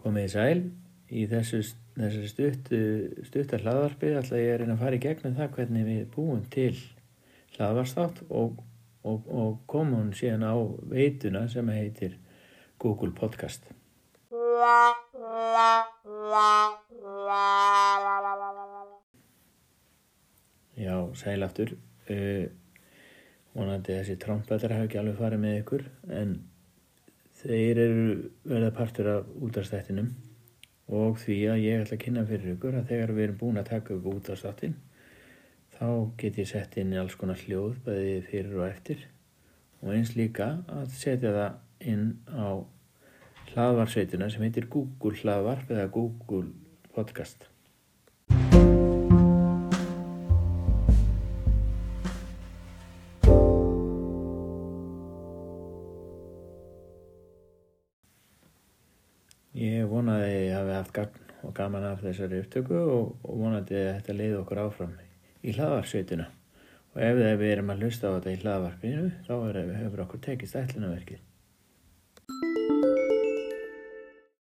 Komið sæl, í þessu, þessu stuttu, stuttar hlaðvarpi ætla ég að reyna að fara í gegnum það hvernig við búum til hlaðvarstátt og, og, og komum síðan á veituna sem heitir Google Podcast. Já, sæl aftur. Uh, vonandi þessi trompetar hafa ekki alveg farið með ykkur en þeir eru verða partur af útastættinum og því að ég ætla að kynna fyrir ykkur að þegar við erum búin að taka upp útastáttin þá get ég sett inn í alls konar hljóð bæðið fyrir og eftir og eins líka að setja það inn á hlaðvarsveituna sem heitir Google hlaðvarp eða Google podcast. Ég vonaði að ég hafi haft gagn og gaman af þessari upptöku og, vonandi að þetta leiði okkur áfram í hlaðvarsveituna og ef við erum að hlusta á þetta í hlaðvarpinu þá hefur okkur tekist ætlunarverkið.